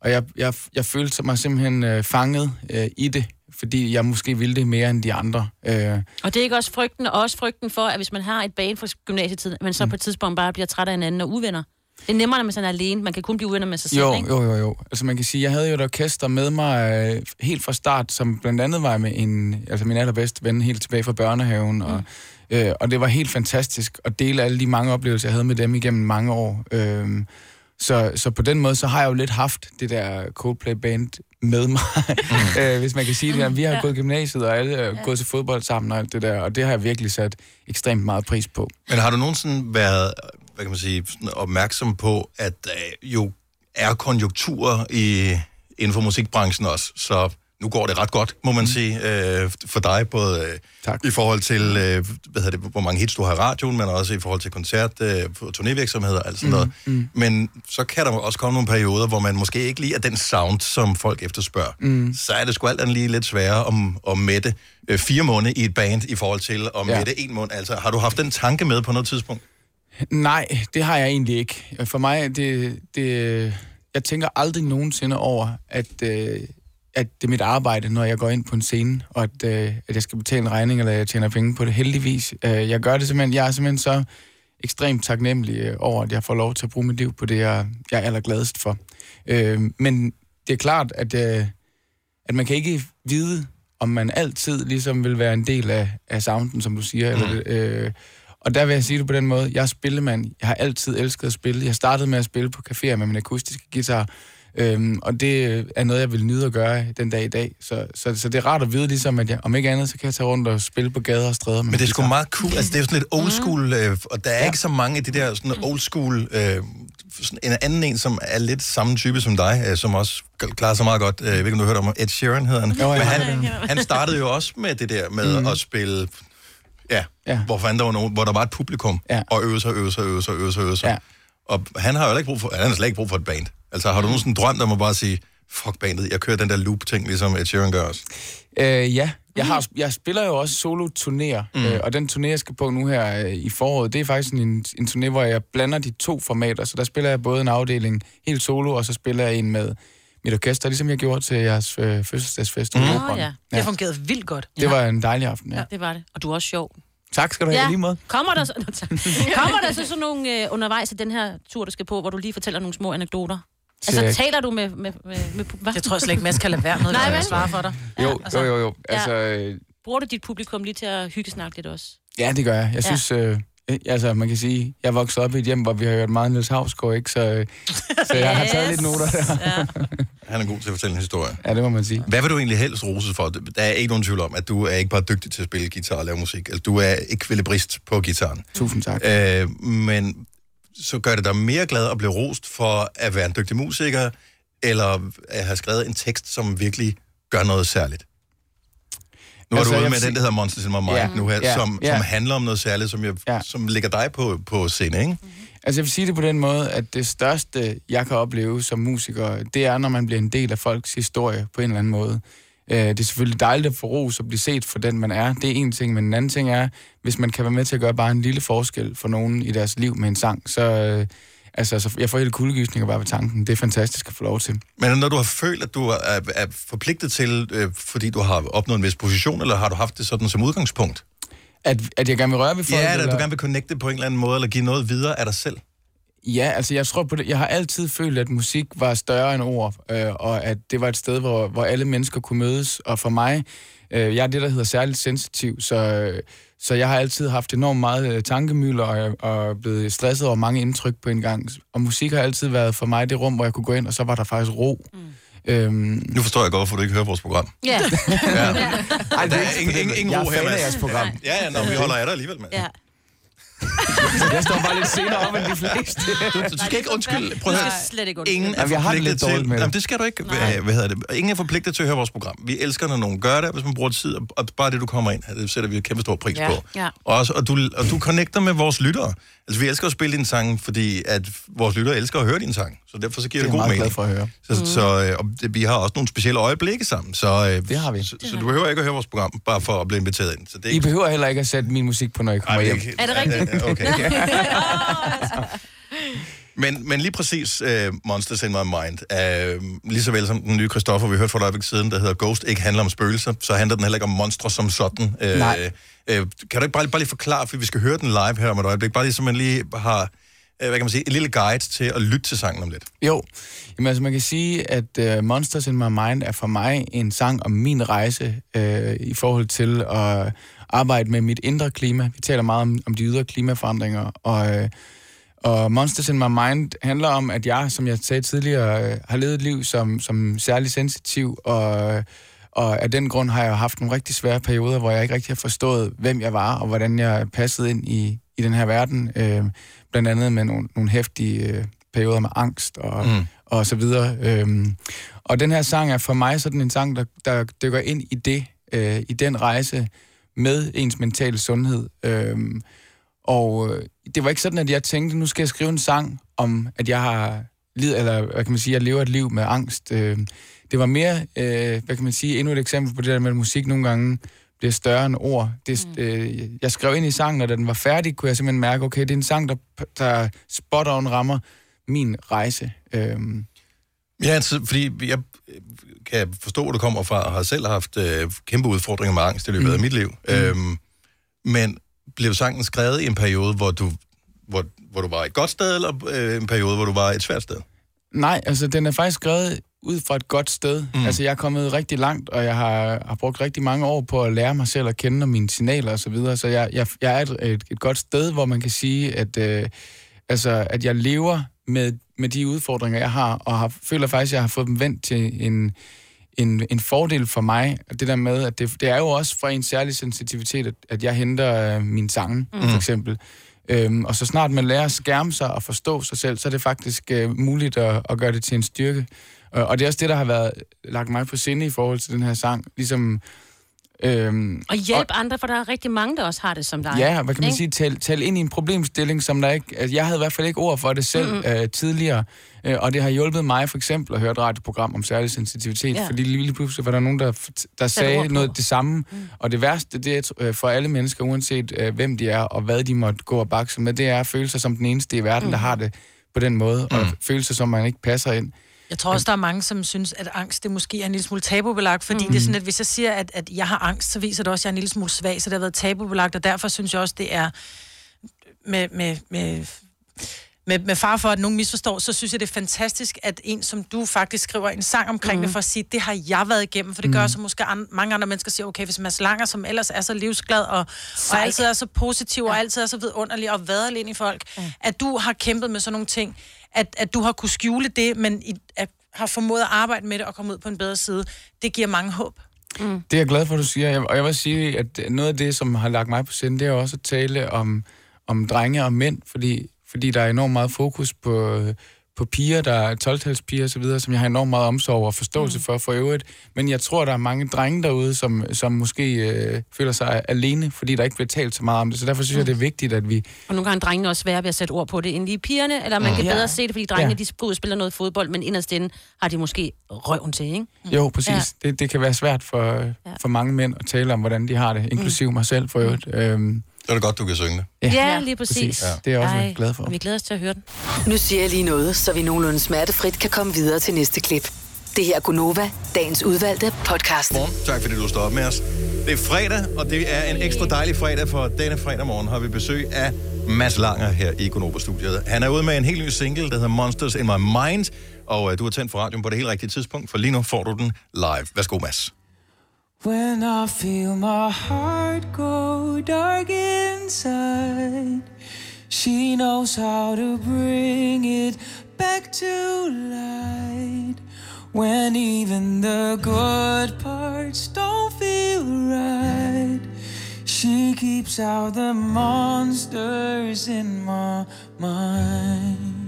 og jeg, jeg, jeg følte mig simpelthen øh, fanget øh, i det, fordi jeg måske ville det mere end de andre. Øh, Og det er ikke også frygten, og også frygten for, at hvis man har et bane fra gymnasietiden, men så på et tidspunkt bare bliver træt af hinanden og uvenner. Det er nemmere, når man sådan er alene. Man kan kun blive uvenner med sig selv, Jo, ikke? jo, jo, jo. Altså man kan sige, jeg havde jo et orkester med mig øh, helt fra start, som blandt andet var med en, altså min allerbedste ven helt tilbage fra børnehaven, og, øh, og det var helt fantastisk at dele alle de mange oplevelser, jeg havde med dem igennem mange år. Øh, så, så på den måde, så har jeg jo lidt haft det der Coldplay-band med mig, øh, hvis man kan sige det. Vi har Ja. gået gymnasiet, og alle er gået til fodbold sammen og alt det der, og det har jeg virkelig sat ekstremt meget pris på. Men har du nogensinde været, hvad kan man sige, opmærksom på, at der jo er konjunkturer i, inden for musikbranchen også, så nu går det ret godt, må man sige, øh, for dig, både øh, tak. i forhold til, øh, hvad hedder det, hvor mange hits du har i radioen, men også i forhold til koncert, øh, turnévirksomheder, alt sådan noget. Mm. Men så kan der også komme nogle perioder, hvor man måske ikke lige er den sound, som folk efterspørger. Mm. Så er det sgu alt andet lige lidt sværere om, at mætte øh, fire måneder i et band i forhold til at Ja. mætte en måned. Altså, har du haft den tanke med på noget tidspunkt? Nej, det har jeg egentlig ikke. For mig, det, det, jeg tænker aldrig nogensinde over, at, øh, at det er mit arbejde, når jeg går ind på en scene, og at, øh, at jeg skal betale en regning, eller jeg tjener penge på det. Heldigvis. Øh, jeg gør det simpelthen, jeg er simpelthen så ekstremt taknemmelig over, at jeg får lov til at bruge mit liv på det, jeg, jeg er allergladest for. Øh, men det er klart, at, øh, at man kan ikke vide, om man altid ligesom vil være en del af, af sounden, som du siger. Mm. Eller, øh, og der vil jeg sige det på den måde, jeg er spillemand. Jeg har altid elsket at spille. Jeg startede med at spille på caféer med min akustiske guitar, øhm, og det er noget, jeg vil nyde at gøre den dag i dag. Så, så, så det er rart at vide, ligesom, at jeg, om ikke andet, så kan jeg tage rundt og spille på gader og stræder. Men det er sgu meget cool. Altså, det er jo sådan lidt old school, øh, og der er ja. ikke så mange af de der sådan old school... Øh, sådan en anden en, som er lidt samme type som dig, øh, som også klarer sig meget godt. Øh, jeg ved ikke, om du har hørt om Ed Sheeran, hedder han. Jo, ja. Men han, han startede jo også med det der med Mhm. at spille... Ja, Ja. Hvor, fanden der var nogen, hvor der var et publikum, Ja. og øve sig, øve sig, øve sig, øve sig, øve sig. Ja. Og han har jo ikke brug for, han har slet ikke brug for et band. Altså, har du nogen sådan drømt om at bare sige, fuck bandet, jeg kører den der loop-ting, ligesom Ed Sheeran gør også? Øh, ja, jeg, har, jeg spiller jo også solo-turnéer, Mm. mm. øh, og den turné, jeg skal på nu her øh, i foråret, det er faktisk en, en turné, hvor jeg blander de to formater. Så der spiller jeg både en afdeling helt solo, og så spiller jeg en med mit orkester, ligesom jeg gjorde til jeres øh, fødselsdagsfest. Mm. Åh, Operen. ja. Det fungerede vildt godt. Det var en dejlig aften, ja. Ja, det var det. Og du er også sjov. Tak skal du have, ja. lige måde. Kommer der, så, tak. Kommer der så sådan nogle øh, undervejs i den her tur, du skal på, hvor du lige fortæller nogle små anekdoter? Altså, Check. taler du med... med, med, med hvad? Jeg tror slet ikke, Mads kan lade være med, Nej, at svare for dig. Jo, jo, jo, jo. Ja. Altså, øh, Bruger du dit publikum lige til at hygge snakke lidt også? ja, det gør jeg. Jeg Ja. synes, øh, altså, man kan sige, jeg voksede op i et hjem, hvor vi har hørt meget Niels Hausgaard, ikke? Så, øh, så jeg har taget lidt noter der. Ja. Han er god til at fortælle en historie. Ja, det må man sige. Hvad vil du egentlig helst roses for? Der er ikke nogen tvivl om, at du er ikke bare dygtig til at spille guitar og lave musik. Altså, du er ekvilibrist på gitaren. Tusind tak. Øh, men så gør det dig mere glad at blive rost for at være en dygtig musiker, eller at have skrevet en tekst, som virkelig gør noget særligt? Nu er Altså, du ude med den, der hedder Monsters in My Mind Ja, nu her, ja, som, ja. som handler om noget særligt, som, jeg, Ja. som ligger dig på, på scene, ikke? Altså jeg vil sige det på den måde, at det største, jeg kan opleve som musiker, det er, når man bliver en del af folks historie på en eller anden måde. Øh, Det er selvfølgelig dejligt at få ros og blive set for den, man er. Det er en ting, men en anden ting er, hvis man kan være med til at gøre bare en lille forskel for nogen i deres liv med en sang, så, altså, så jeg får helt kuldegysninger bare ved tanken. Det er fantastisk at få lov til. Men når du har følt, at du er, er forpligtet til, øh, fordi du har opnået en vis position, eller har du haft det sådan som udgangspunkt? At, at jeg gerne vil røre ved folk? Ja, at eller? du gerne vil connecte på en eller anden måde, eller give noget videre af dig selv. Ja, altså jeg tror på det. Jeg har altid følt, at musik var større end ord, øh, og at det var et sted, hvor, hvor alle mennesker kunne mødes. Og for mig, øh, jeg er det, der hedder særligt sensitiv, så, øh, så jeg har altid haft enormt meget øh, tankemøller og, jeg- og er blevet stresset over mange indtryk på en gang. Og musik har altid været for mig det rum, hvor jeg kunne gå ind, og så var der faktisk ro. Mm. Øhm, Nu forstår jeg godt, hvorfor du ikke hører vores program. Ja. ja. Ej, der er ingen, ingen, ingen jeg ro er her, fan af jeres program. Ja, ja, nå, vi holder af dig alligevel, mand. Ja. Jeg står bare lidt senere op end de fleste. Du, du skal ikke undskylde. Prøv at høre. slet ikke Ingen er jeg har det lidt dårligt til... med det. Jamen, det skal du ikke. Hvad, hvad hedder det? Ingen er forpligtet til at høre vores program. Vi elsker, når nogen gør det, hvis man bruger tid, og- bare det, du kommer ind, det sætter vi en kæmpe stor pris Ja. på. Ja. Og, også, og, du, og du connecter med vores lyttere. Altså, vi elsker at spille din sang, fordi at vores lyttere elsker at høre din sang. Så derfor så giver Det det, er god mening. glad for at høre. Så, mm. så øh, og det, vi har også nogle specielle øjeblikke sammen. Så, øh, Det har vi. Så, så du behøver ikke at høre vores program, bare for at blive inviteret ind. Så det er I ikke... behøver heller ikke at sætte min musik på, når I kommer Ej, hjem. ikke- Er det rigtigt? Okay. Men, men lige præcis uh, Monsters in My Mind, uh, lige så vel som den nye Christoffer, vi hørte for et øjeblik siden, der hedder Ghost, ikke handler om spøgelser, så handler den heller ikke om monstre som sådan. Uh, Nej. Uh, kan du ikke bare, bare lige forklare, for vi skal høre den live her om et øjeblik, bare lige så man lige har, uh, hvad kan man sige, en lille guide til at lytte til sangen om lidt. Jo, Jamen, altså man kan sige, at uh, Monsters in My Mind er for mig en sang om min rejse uh, i forhold til at arbejde med mit indre klima. Vi taler meget om, om de ydre klimaforandringer, og, uh, og Monsters in My Mind handler om, at jeg, som jeg sagde tidligere, uh, har levet et liv som, som særlig sensitiv, og, og af den grund har jeg haft nogle rigtig svære perioder, hvor jeg ikke rigtig har forstået, hvem jeg var, og hvordan jeg passede ind i, i den her verden. Uh, blandt andet med nogle, nogle hæftige uh, perioder med angst og, mm. og så videre. Øhm, og den her sang er for mig sådan en sang, der, der dykker ind i det, øh, i den rejse med ens mentale sundhed. Øhm, og øh, det var ikke sådan, at jeg tænkte, nu skal jeg skrive en sang om, at jeg har lid, eller hvad kan man sige, jeg lever et liv med angst. Øh, det var mere, øh, hvad kan man sige, endnu et eksempel på det der med, at musik nogle gange bliver større end ord. Det, øh, jeg skrev ind i sangen, og da den var færdig, kunne jeg simpelthen mærke, okay, det er en sang, der, der spot on rammer min rejse. Øhm, Ja, altså, fordi jeg øh, kan forstå, hvor du kommer fra, og har selv haft øh, kæmpe udfordringer med angst i løbet mm. af mit liv. Mm. Øhm, men blev sangen skrevet i en periode, hvor du, hvor, hvor du var et godt sted, eller øh, en periode, hvor du var et svært sted? Nej, altså den er faktisk skrevet ud fra et godt sted. Mm. Altså jeg er kommet rigtig langt, og jeg har, har brugt rigtig mange år på at lære mig selv at kende og mine signaler osv., så, videre. så jeg, jeg, jeg er et, et, et godt sted, hvor man kan sige, at, øh, altså, at jeg lever med, med de udfordringer, jeg har, og har, føler faktisk, at jeg har fået dem vendt til en, en, en fordel for mig. Det der med, at det, det er jo også fra en særlig sensitivitet, at, at jeg henter øh, min sange, mm. for eksempel. Øhm, og så snart man lærer at skærme sig og forstå sig selv, så er det faktisk øh, muligt at, at gøre det til en styrke. Og, og det er også det, der har været lagt mig på sinde i forhold til den her sang. Ligesom, øhm, Og hjælp andre, for der er rigtig mange, der også har det som dig. Ja, hvad kan man Ikke? sige, tale, tale ind i en problemstilling, som der ikke... Altså, jeg havde i hvert fald ikke ord for det selv mm-hmm. øh, tidligere, øh, og det har hjulpet mig for eksempel at høre et radioprogram om særlig sensitivitet, Ja. fordi lige pludselig var der nogen, der, der sagde noget det samme, mm. og det værste, det er øh, for alle mennesker, uanset øh, hvem de er, og hvad de måtte gå og bakse med, det er at føle sig som den eneste i verden, mm. der har det på den måde, mm. og føle sig som, man ikke passer ind. Jeg tror også, der er mange, som synes, at angst det måske er en lille smule tabubelagt, fordi mm. det er sådan, at hvis jeg siger, at, at jeg har angst, så viser det også, at jeg er en lille smule svag, så det har været tabubelagt, og derfor synes jeg også, det er med, med, med, med, med far for, at nogen misforstår, så synes jeg, det er fantastisk, at en som du faktisk skriver en sang omkring mm. det, for at sige, det har jeg været igennem, for det gør Mhm. så måske an, mange andre mennesker siger, okay, hvis Mads Langer, som ellers er så livsglad, og, og Sej. altid er så positiv, ja. og altid er så vidunderlig, og vader ind i folk, ja. at du har kæmpet med sådan nogle ting, at, at du har kunne skjule det, men i, at, har formået at arbejde med det og komme ud på en bedre side, det giver mange håb. Mm. Det er jeg glad for, at du siger. Og jeg vil sige, at noget af det, som har lagt mig på sinde, det er også at tale om, om drenge og mænd, fordi, fordi der er enormt meget fokus på, på piger, der er 12-talspiger og så videre, som jeg har enormt meget omsorg og forståelse mm. for for øvrigt. Men jeg tror, der er mange drenge derude, som, som måske øh, føler sig alene, fordi der ikke bliver talt så meget om det. Så derfor synes jeg, det er vigtigt, at vi... Og nogle gange er drengene også svære ved at sætte ord på det end lige pigerne, eller man Mm. kan Ja. bedre se det, fordi drengene Ja. de går ud og spiller noget fodbold, men inderst inde har de måske røven til, ikke? Jo, præcis. Ja. Ja. Det, det kan være svært for, ja. for mange mænd at tale om, hvordan de har det, inklusive mig selv for øvrigt. Øhm, Er det godt, du kan synge det. Ja, ja lige præcis. Ja. Det er jeg også Ej, glad for. Vi glæder os til at høre den. Nu siger jeg lige noget, så vi nogenlunde smertefrit kan komme videre til næste klip. Det her er Gunova, dagens udvalgte podcast. Tak fordi du står op med os. Det er fredag, og det er en ekstra dejlig fredag, for denne fredag morgen har vi besøg af Mads Langer her i Konoba-studiet. Han er ude med en helt ny single, der hedder Monsters in My Mind, og uh, du har tændt for radioen på det helt rigtige tidspunkt, for lige nu får du den live. Værsgo, Mads. When I feel my heart go dark inside, she knows how to bring it back to light. When even the good parts don't feel right, She keeps out the monsters in my mind.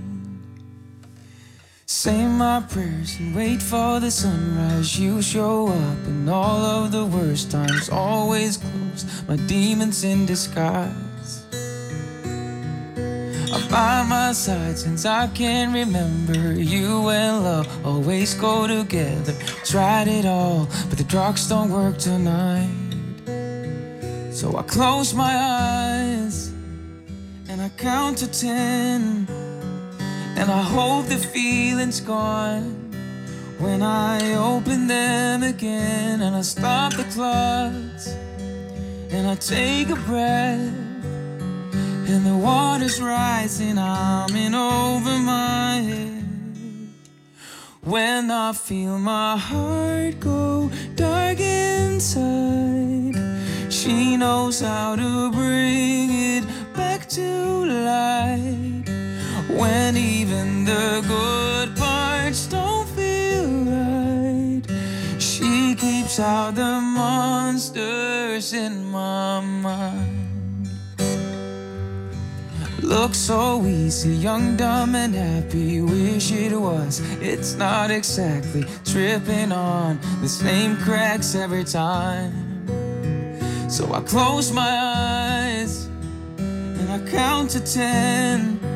Say my prayers and wait for the sunrise. You show up in all of the worst times. Always close, my demons in disguise. I'm by my side since I can remember. You and love always go together. Tried it all, but the drugs don't work tonight. So I close my eyes and I count to ten. And I hope the feeling's gone when I open them again. And I stop the clocks and I take a breath. And the water's rising, I'm in over my head. When I feel my heart go dark inside, she knows how to bring it back to light. When even the good parts don't feel right, she keeps out the monsters in my mind. Look so easy, young, dumb, and happy. Wish it was. It's not exactly tripping on the same cracks every time. So I close my eyes and I count to ten.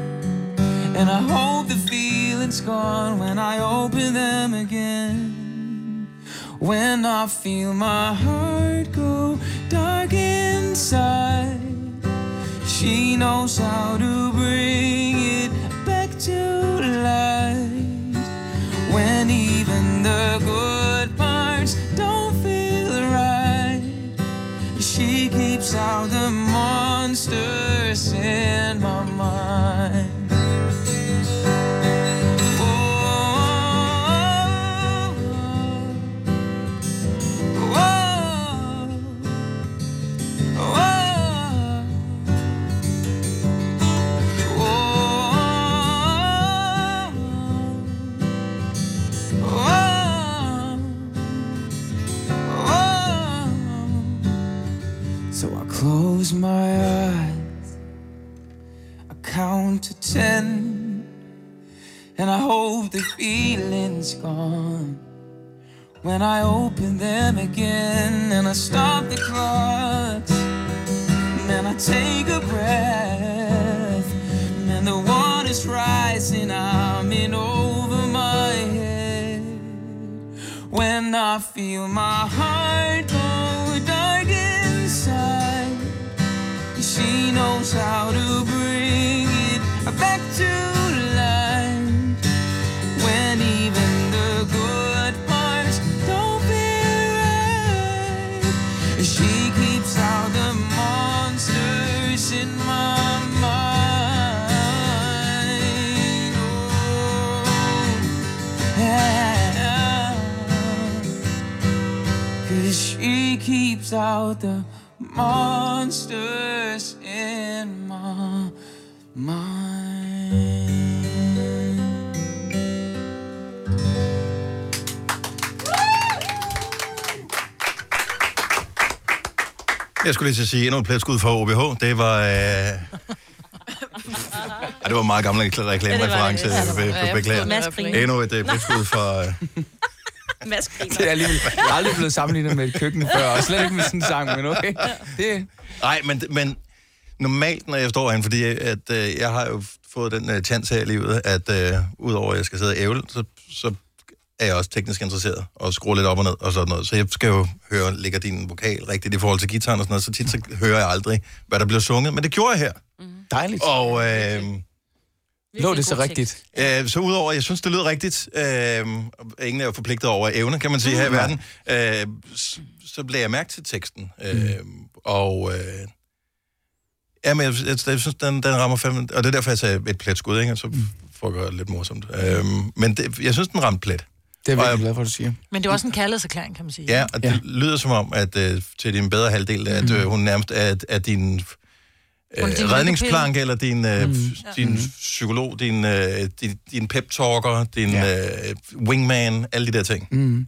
And I hope the feeling's gone when I open them again. When I feel my heart go dark inside. She knows how to and I hope the feeling's gone. When I open them again and I stop the clocks, and I take a breath, and the water's rising, I'm in over my head. When I feel my heart go dark inside, she knows how to bring it back to out the monsters in my mind. Jeg skulle lige til at sige endnu et pletskud for OBH. Det var... Øh... Ej, det var en meget gammel reklamereference. Ja, det var det. Ja, jeg Beklager. Endnu et øh, pletskud for... Mads griner. Det er alligevel jeg er aldrig blevet sammenlignet med et køkken før, og slet ikke med sådan en sang, men okay. Det, Nej, men, men normalt, når jeg står herinde, fordi at, øh, jeg har jo fået den øh, chance her i livet, at øh, udover at jeg skal sidde og ævle, så, så er jeg også teknisk interesseret og skruer lidt op og ned og sådan noget. Så jeg skal jo høre, ligger din vokal rigtigt i forhold til gitaren og sådan noget, så tit så hører jeg aldrig, hvad der bliver sunget. Men det gjorde jeg her. Dejligt. Og øh, Lå det så rigtigt? Øh, så udover, at jeg synes, det lyder rigtigt, øh, ingen er jo forpligtet over evne, kan man sige, her i Mm. verden, øh, så blev jeg mærke til teksten. Øh, Og øh, ja, men jeg, jeg, jeg synes, den, den rammer fem, og det er derfor, jeg sagde et plet skud, ikke? Og så får jeg det lidt morsomt. Øh, men det, jeg synes, den ramte plet. Det er Og virkelig glad for, at du siger. Men det er også en kærlighedserklæring, kan man sige. Ja, og det ja. lyder som om, at øh, til din bedre halvdel, at øh, hun nærmest er, er din øh, redningsplanke, eller din, øh, Mm. din psykolog, din, øh, din, din pep-talker, din ja. øh, wingman, alle de der ting. Mm.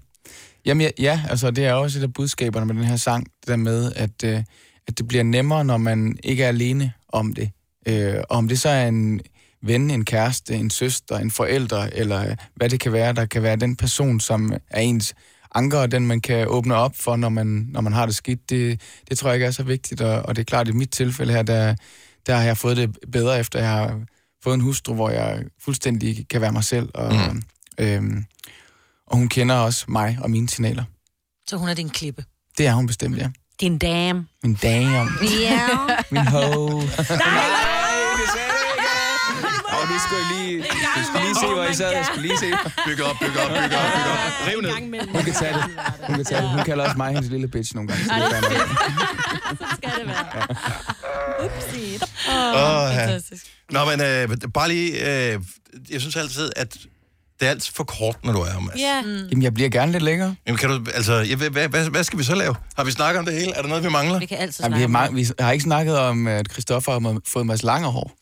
Jamen ja, ja, altså det er også et af budskaberne med den her sang, det der med, at, øh, at det bliver nemmere, når man ikke er alene om det. Øh, og om det så er en ven, en kæreste, en søster, en forælder, eller hvad det kan være, der kan være den person, som er ens anker, og den man kan åbne op for, når man, når man har det skidt, det, det tror jeg ikke er så vigtigt. Og, og det er klart, i mit tilfælde her, der, der har jeg fået det bedre, efter jeg har fået en hustru, hvor jeg fuldstændig kan være mig selv. Og, mm. øhm, og hun kender også mig og mine signaler. Så hun er din klippe. Det er hun bestemt, ja. Din dame. Min dame. Ja. Min ho. Og nu skulle jeg lige, du skulle lige se, hvor jeg sad. Jeg skulle lige se. Bygge op, bygge op, bygge op, bygge op. Riv ned. Hun kan tage det. Hun kan tage det. Hun kalder også mig hendes lille bitch nogle gange. Så det er skal det være. Upsi. Åh. Nå, men øh, bare lige... Øh, jeg synes altid, at det er alt for kort, når du er om. Ja. Jamen, jeg bliver gerne lidt længere. Jamen, kan du, altså, ja, hvad, hvad, hvad, skal vi så lave? Har vi snakket om det hele? Er der noget, vi mangler? Vi kan altid Jamen, vi, har vi har ikke snakket om, at Christoffer har fået Mads Langer hår.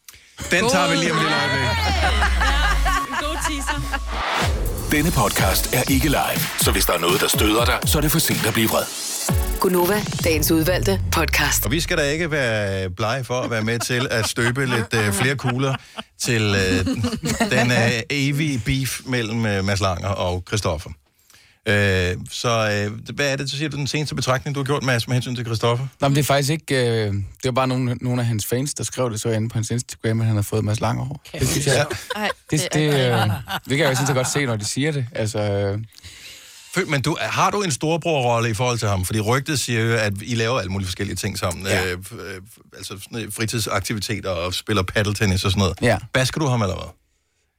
Den tager vi lige om lidt øjeblik. God teaser. Denne podcast er ikke live, så hvis der er noget, der støder dig, så er det for sent at blive vred. Gunova, dagens udvalgte podcast. Og vi skal da ikke være blege for at være med til at støbe lidt øh, flere kugler til øh, den øh, evige beef mellem øh, Mads Langer og Christoffer. Øh, så øh, hvad er det, så siger du, den seneste betragtning, du har gjort, Mads, med hensyn til Christoffer? Nå, men det er faktisk ikke... Øh, det var bare nogle, nogle af hans fans, der skrev det så inde på hans Instagram, at han har fået Mads Langer hår. Det synes jeg... Ej, Det, det, øh, det kan jeg jo sådan set godt se, når de siger det. Altså, øh, Men du, har du en storbrorrolle i forhold til ham? Fordi rygtet siger jo, at I laver alle mulige forskellige ting sammen. Ja. Øh, øh, altså sådan noget fritidsaktiviteter og spiller paddeltennis og sådan noget. Ja. Basker du ham eller hvad?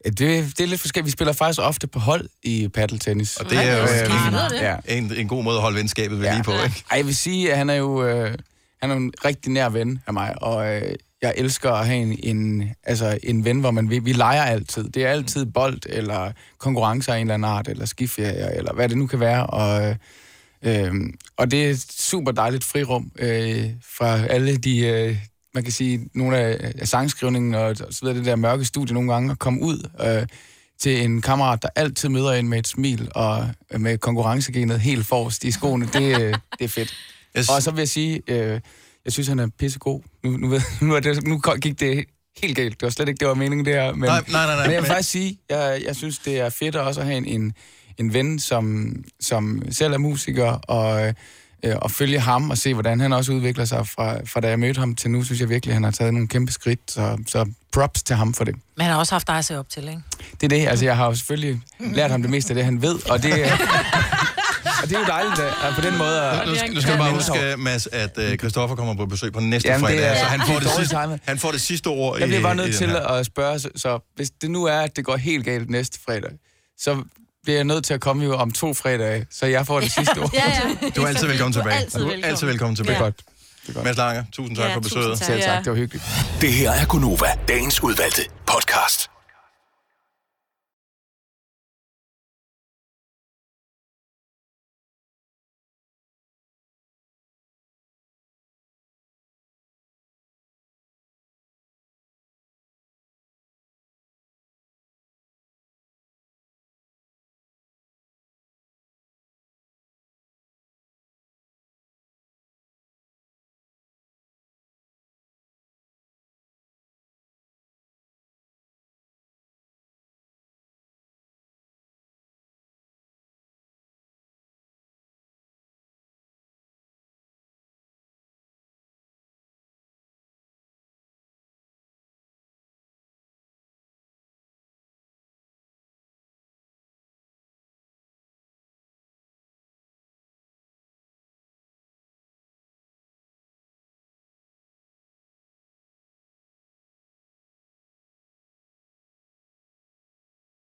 Det, det er lidt forskelligt. Vi spiller faktisk ofte på hold i paddeltennis. Og det er jo Øh, ja. en, en god måde at holde venskabet ved lige på, ikke? Ej, jeg vil sige, at han er jo øh, han er en rigtig nær ven af mig, og øh, jeg elsker at have en, en, altså en ven, hvor man, vi, vi leger altid. Det er altid bold, eller konkurrencer af en eller anden art, eller skiferier, eller hvad det nu kan være, og, øh, øh, og det er et super dejligt frirum øh, fra alle de, øh, man kan sige, nogle af, af sangskrivningen og så videre, det der mørke studie nogle gange, at komme ud øh, til en kammerat, der altid møder en med et smil, og med konkurrencegenet helt forrest i skoene, det, øh, det er fedt. Yes. Og så vil jeg sige, øh, jeg synes, han er pissegod. Nu, nu, ved, nu, er det, nu gik det helt galt. Det var slet ikke, det var meningen, det her. Men, Nej, nej, nej, nej, men jeg vil faktisk sige, jeg, jeg synes, det er fedt også at have en, en, en ven, som, som selv er musiker, og, øh, og følge ham og se, hvordan han også udvikler sig fra, fra da jeg mødte ham til nu, synes jeg virkelig, at han har taget nogle kæmpe skridt, så, så props til ham for det. Men han har også haft dig at se op til, ikke? Det er det, altså jeg har jo selvfølgelig lært ham det meste af det, han ved, og det, og det er jo dejligt at, at på den måde... At, Nu skal, nu skal du bare huske, Mads, at uh, Christoffer kommer på besøg på næste Jamen, fredag, er- så han får det sidste, timet. han får det sidste ord Jeg bliver i, bare nødt til her. at spørge, så, så hvis det nu er, at det går helt galt næste fredag, så bliver jeg nødt til at komme jo om to fredage, så jeg får det sidste ord. Ja, ja. Du er altid velkommen Du er tilbage. altid Du er velkommen. altid velkommen tilbage. Ja. Godt. Det godt. Mads Langer, tusind tak Ja, for besøget. tak. Selv tak, det var hyggeligt. Det her er Gunova, dagens udvalgte podcast.